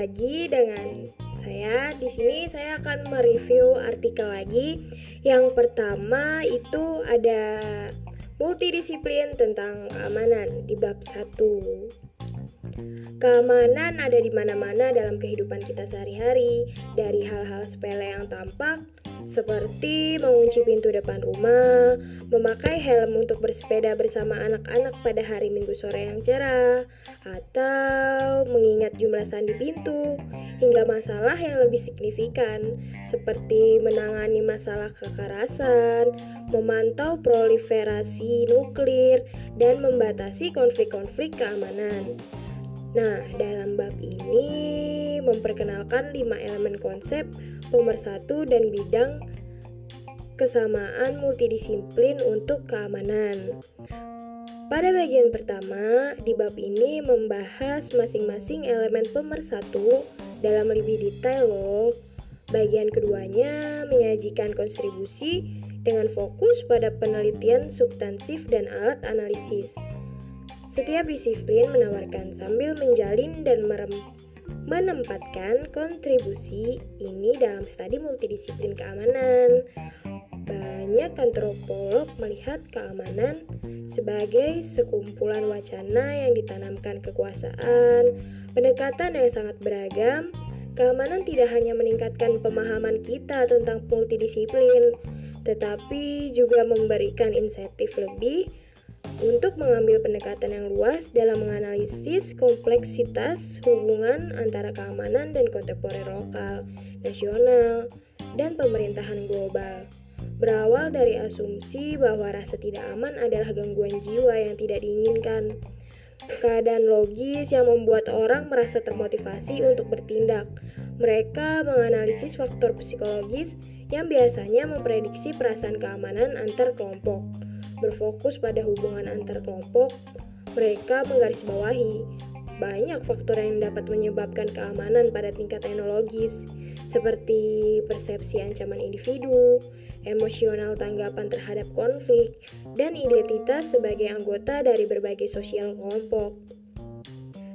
lagi dengan saya. Di sini saya akan mereview artikel lagi. Yang pertama itu ada multidisiplin tentang keamanan di bab 1. Keamanan ada di mana-mana dalam kehidupan kita sehari-hari, dari hal-hal sepele yang tampak seperti mengunci pintu depan rumah, memakai helm untuk bersepeda bersama anak-anak pada hari Minggu sore yang cerah, atau mengingat jumlah sandi pintu, hingga masalah yang lebih signifikan seperti menangani masalah kekerasan, memantau proliferasi nuklir, dan membatasi konflik-konflik keamanan. Nah, dalam bab ini memperkenalkan lima elemen konsep pemersatu dan bidang kesamaan multidisiplin untuk keamanan. Pada bagian pertama, di bab ini membahas masing-masing elemen pemersatu dalam lebih detail loh. Bagian keduanya menyajikan kontribusi dengan fokus pada penelitian substansif dan alat analisis. Setiap disiplin menawarkan sambil menjalin dan merem menempatkan kontribusi ini dalam studi multidisiplin keamanan. Banyak antropolog melihat keamanan sebagai sekumpulan wacana yang ditanamkan kekuasaan, pendekatan yang sangat beragam. Keamanan tidak hanya meningkatkan pemahaman kita tentang multidisiplin, tetapi juga memberikan insentif lebih untuk mengambil pendekatan yang luas dalam menganalisis kompleksitas hubungan antara keamanan dan kontemporer lokal, nasional, dan pemerintahan global. Berawal dari asumsi bahwa rasa tidak aman adalah gangguan jiwa yang tidak diinginkan. Keadaan logis yang membuat orang merasa termotivasi untuk bertindak. Mereka menganalisis faktor psikologis yang biasanya memprediksi perasaan keamanan antar kelompok berfokus pada hubungan antar kelompok, mereka menggarisbawahi banyak faktor yang dapat menyebabkan keamanan pada tingkat teknologis, seperti persepsi ancaman individu, emosional tanggapan terhadap konflik, dan identitas sebagai anggota dari berbagai sosial kelompok.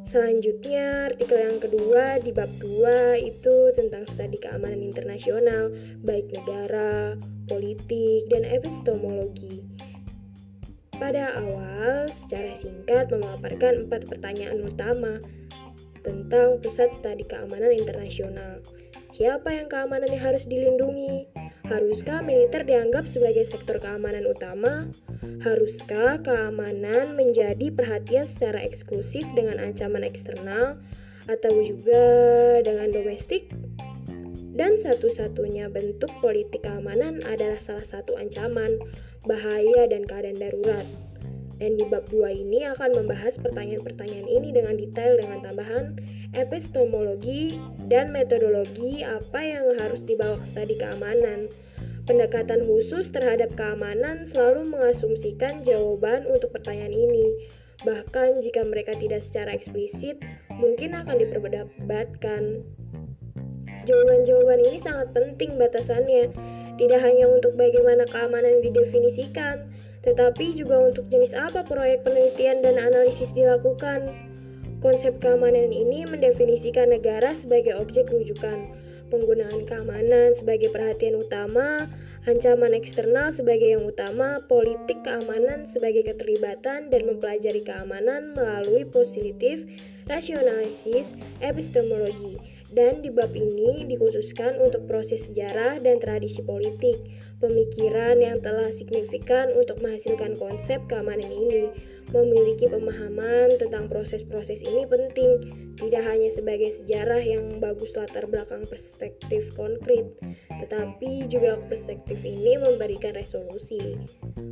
Selanjutnya, artikel yang kedua di bab 2 itu tentang studi keamanan internasional, baik negara, politik, dan epistemologi. Pada awal, secara singkat memaparkan empat pertanyaan utama tentang Pusat Studi Keamanan Internasional. Siapa yang keamanannya harus dilindungi? Haruskah militer dianggap sebagai sektor keamanan utama? Haruskah keamanan menjadi perhatian secara eksklusif dengan ancaman eksternal atau juga dengan domestik? Dan satu-satunya bentuk politik keamanan adalah salah satu ancaman bahaya, dan keadaan darurat. Dan di bab 2 ini akan membahas pertanyaan-pertanyaan ini dengan detail dengan tambahan epistemologi dan metodologi apa yang harus dibawa studi keamanan. Pendekatan khusus terhadap keamanan selalu mengasumsikan jawaban untuk pertanyaan ini. Bahkan jika mereka tidak secara eksplisit, mungkin akan diperdebatkan. Jawaban-jawaban ini sangat penting batasannya tidak hanya untuk bagaimana keamanan didefinisikan, tetapi juga untuk jenis apa proyek penelitian dan analisis dilakukan. Konsep keamanan ini mendefinisikan negara sebagai objek rujukan, penggunaan keamanan sebagai perhatian utama, ancaman eksternal sebagai yang utama, politik keamanan sebagai keterlibatan, dan mempelajari keamanan melalui positif rasionalisis epistemologi dan di bab ini dikhususkan untuk proses sejarah dan tradisi politik, pemikiran yang telah signifikan untuk menghasilkan konsep keamanan ini. Memiliki pemahaman tentang proses-proses ini penting, tidak hanya sebagai sejarah yang bagus latar belakang perspektif konkret, tetapi juga perspektif ini memberikan resolusi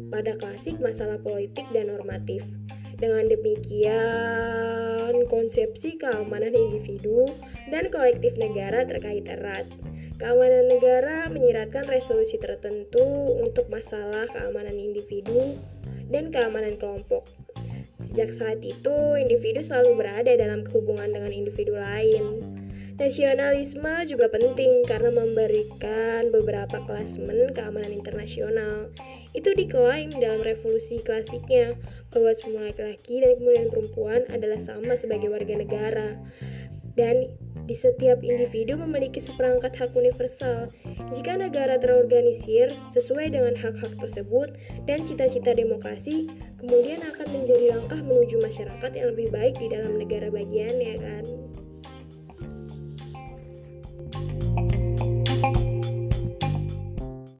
pada klasik masalah politik dan normatif. Dengan demikian, konsepsi keamanan individu dan kolektif negara terkait erat. Keamanan negara menyiratkan resolusi tertentu untuk masalah keamanan individu dan keamanan kelompok. Sejak saat itu, individu selalu berada dalam hubungan dengan individu lain. Nasionalisme juga penting karena memberikan beberapa klasmen keamanan internasional itu diklaim dalam revolusi klasiknya bahwa semua laki-laki dan kemudian perempuan adalah sama sebagai warga negara. Dan Di setiap individu memiliki seperangkat hak universal. Jika negara terorganisir sesuai dengan hak-hak tersebut dan cita-cita demokrasi, kemudian akan menjadi langkah menuju masyarakat yang lebih baik di dalam negara bagiannya.